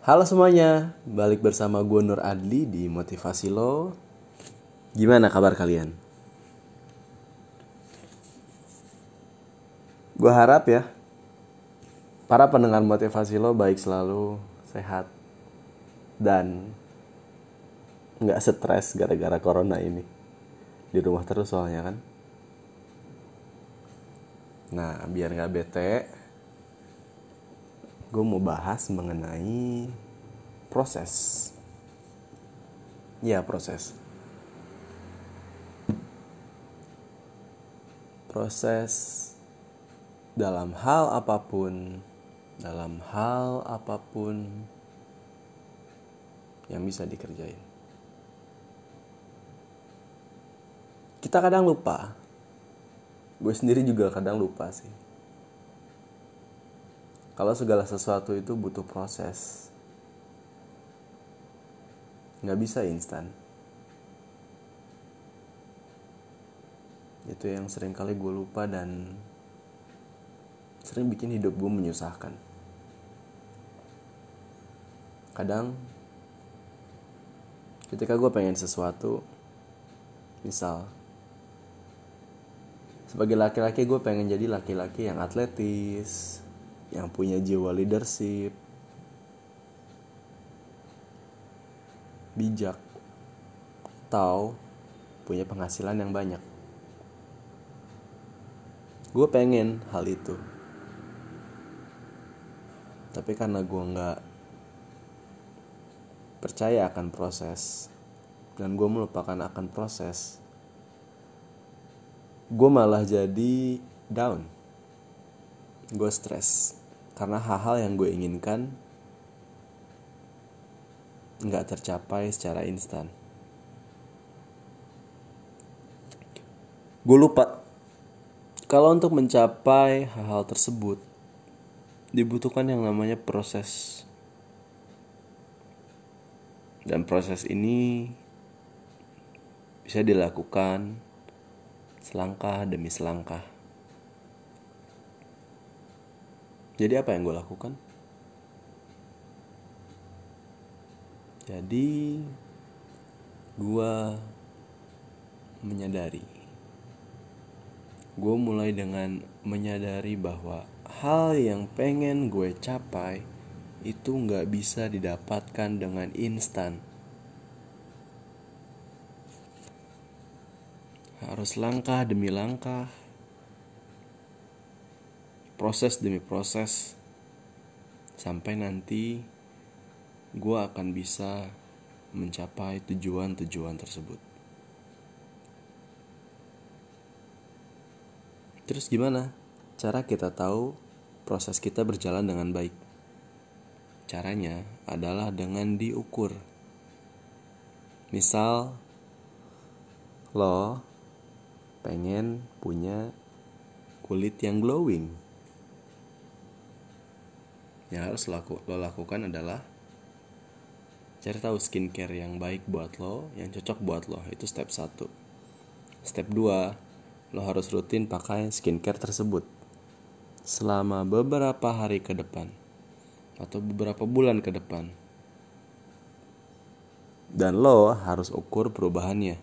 Halo semuanya, balik bersama gue Nur Adli di Motivasi Lo. Gimana kabar kalian? Gue harap ya, para pendengar motivasi lo baik selalu, sehat, dan nggak stres gara-gara corona ini. Di rumah terus soalnya kan. Nah, biar nggak bete, gue mau bahas mengenai proses. Ya, proses. Proses dalam hal apa pun, dalam hal apa pun yang bisa dikerjain. Kita kadang lupa. Gue sendiri juga kadang lupa sih kalau segala sesuatu itu butuh proses. Nggak bisa instan. Itu yang sering kali gue lupa dan sering bikin hidup gue menyusahkan. Kadang ketika gue pengen sesuatu misal sebagai laki-laki gue pengen jadi laki-laki yang atletis yang punya jiwa leadership, bijak, atau punya penghasilan yang banyak. Gue pengen hal itu. Tapi karena gue nggak percaya akan proses dan gue melupakan akan proses, gue malah jadi down. Gue stres karena hal-hal yang gue inginkan nggak tercapai secara instan. Gue lupa kalau untuk mencapai hal-hal tersebut dibutuhkan yang namanya proses. Dan proses ini bisa dilakukan selangkah demi selangkah. Jadi apa yang gue lakukan? Jadi gue menyadari. Gue mulai dengan menyadari bahwa hal yang pengen gue capai itu nggak bisa didapatkan dengan instan. Harus langkah demi langkah, proses demi proses sampai nanti gue akan bisa mencapai tujuan-tujuan tersebut. Terus gimana cara kita tahu proses kita berjalan dengan baik? Caranya adalah dengan diukur. Misal lo pengen punya kulit yang glowing yang harus laku, lo lakukan adalah cari tahu skincare yang baik buat lo, yang cocok buat lo. Itu step 1. Step 2, lo harus rutin pakai skincare tersebut selama beberapa hari ke depan atau beberapa bulan ke depan. Dan lo harus ukur perubahannya.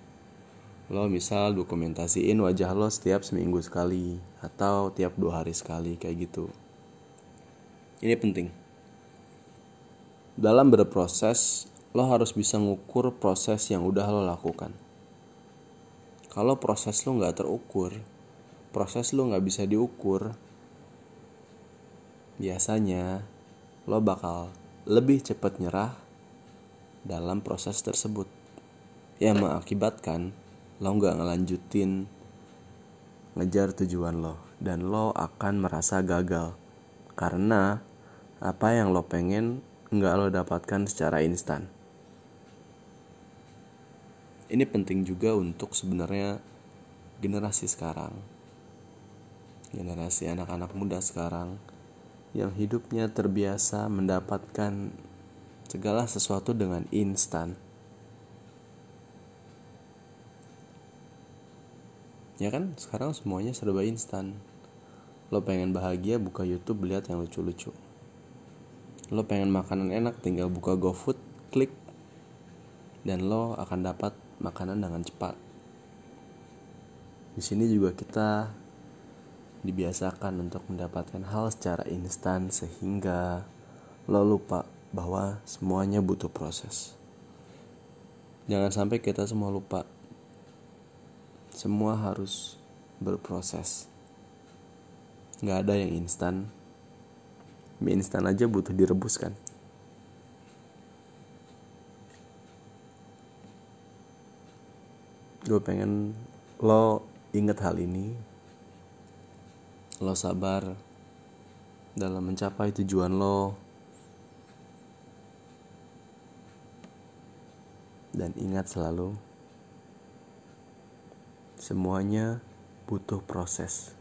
Lo misal dokumentasiin wajah lo setiap seminggu sekali atau tiap dua hari sekali kayak gitu. Ini penting. Dalam berproses, lo harus bisa ngukur proses yang udah lo lakukan. Kalau proses lo nggak terukur, proses lo nggak bisa diukur, biasanya lo bakal lebih cepat nyerah dalam proses tersebut. Yang mengakibatkan lo nggak ngelanjutin ngejar tujuan lo dan lo akan merasa gagal karena apa yang lo pengen nggak lo dapatkan secara instan. Ini penting juga untuk sebenarnya generasi sekarang, generasi anak-anak muda sekarang yang hidupnya terbiasa mendapatkan segala sesuatu dengan instan. Ya kan, sekarang semuanya serba instan. Lo pengen bahagia buka YouTube lihat yang lucu-lucu. Lo pengen makanan enak tinggal buka GoFood klik. Dan lo akan dapat makanan dengan cepat. Di sini juga kita dibiasakan untuk mendapatkan hal secara instan sehingga lo lupa bahwa semuanya butuh proses. Jangan sampai kita semua lupa. Semua harus berproses nggak ada yang instan. Mie instan aja butuh direbus kan gue pengen lo inget hal ini. Lo sabar dalam mencapai tujuan lo. Dan ingat selalu semuanya butuh proses